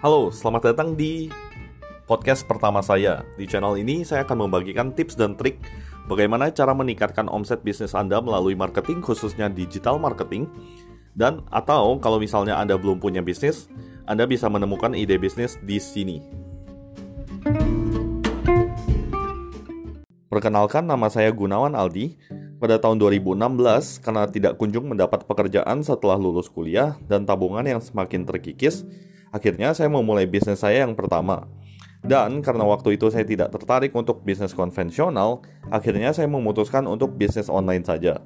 Halo, selamat datang di podcast pertama saya. Di channel ini saya akan membagikan tips dan trik bagaimana cara meningkatkan omset bisnis Anda melalui marketing khususnya digital marketing dan atau kalau misalnya Anda belum punya bisnis, Anda bisa menemukan ide bisnis di sini. Perkenalkan nama saya Gunawan Aldi. Pada tahun 2016, karena tidak kunjung mendapat pekerjaan setelah lulus kuliah dan tabungan yang semakin terkikis, Akhirnya saya memulai bisnis saya yang pertama. Dan karena waktu itu saya tidak tertarik untuk bisnis konvensional, akhirnya saya memutuskan untuk bisnis online saja.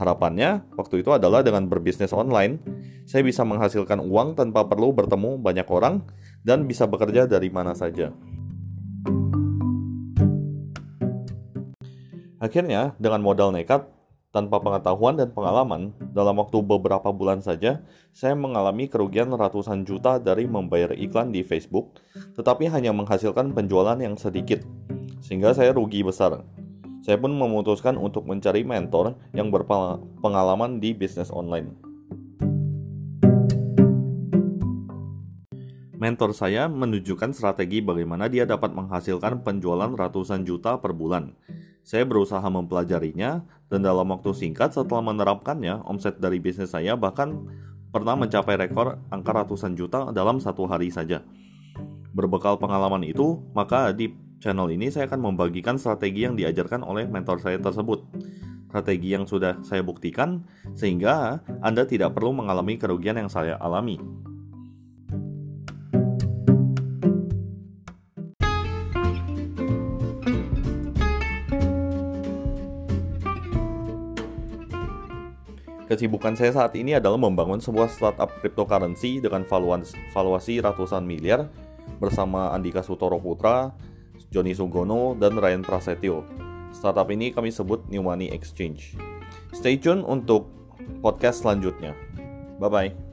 Harapannya, waktu itu adalah dengan berbisnis online, saya bisa menghasilkan uang tanpa perlu bertemu banyak orang dan bisa bekerja dari mana saja. Akhirnya, dengan modal nekat, tanpa pengetahuan dan pengalaman, dalam waktu beberapa bulan saja, saya mengalami kerugian ratusan juta dari membayar iklan di Facebook, tetapi hanya menghasilkan penjualan yang sedikit, sehingga saya rugi besar. Saya pun memutuskan untuk mencari mentor yang berpengalaman di bisnis online. Mentor saya menunjukkan strategi bagaimana dia dapat menghasilkan penjualan ratusan juta per bulan saya berusaha mempelajarinya dan dalam waktu singkat setelah menerapkannya, omset dari bisnis saya bahkan pernah mencapai rekor angka ratusan juta dalam satu hari saja. Berbekal pengalaman itu, maka di channel ini saya akan membagikan strategi yang diajarkan oleh mentor saya tersebut. Strategi yang sudah saya buktikan sehingga Anda tidak perlu mengalami kerugian yang saya alami. Kesibukan saya saat ini adalah membangun sebuah startup cryptocurrency dengan valuasi ratusan miliar bersama Andika Sutoro Putra, Joni Sugono, dan Ryan Prasetyo. Startup ini kami sebut New Money Exchange. Stay tune untuk podcast selanjutnya. Bye-bye.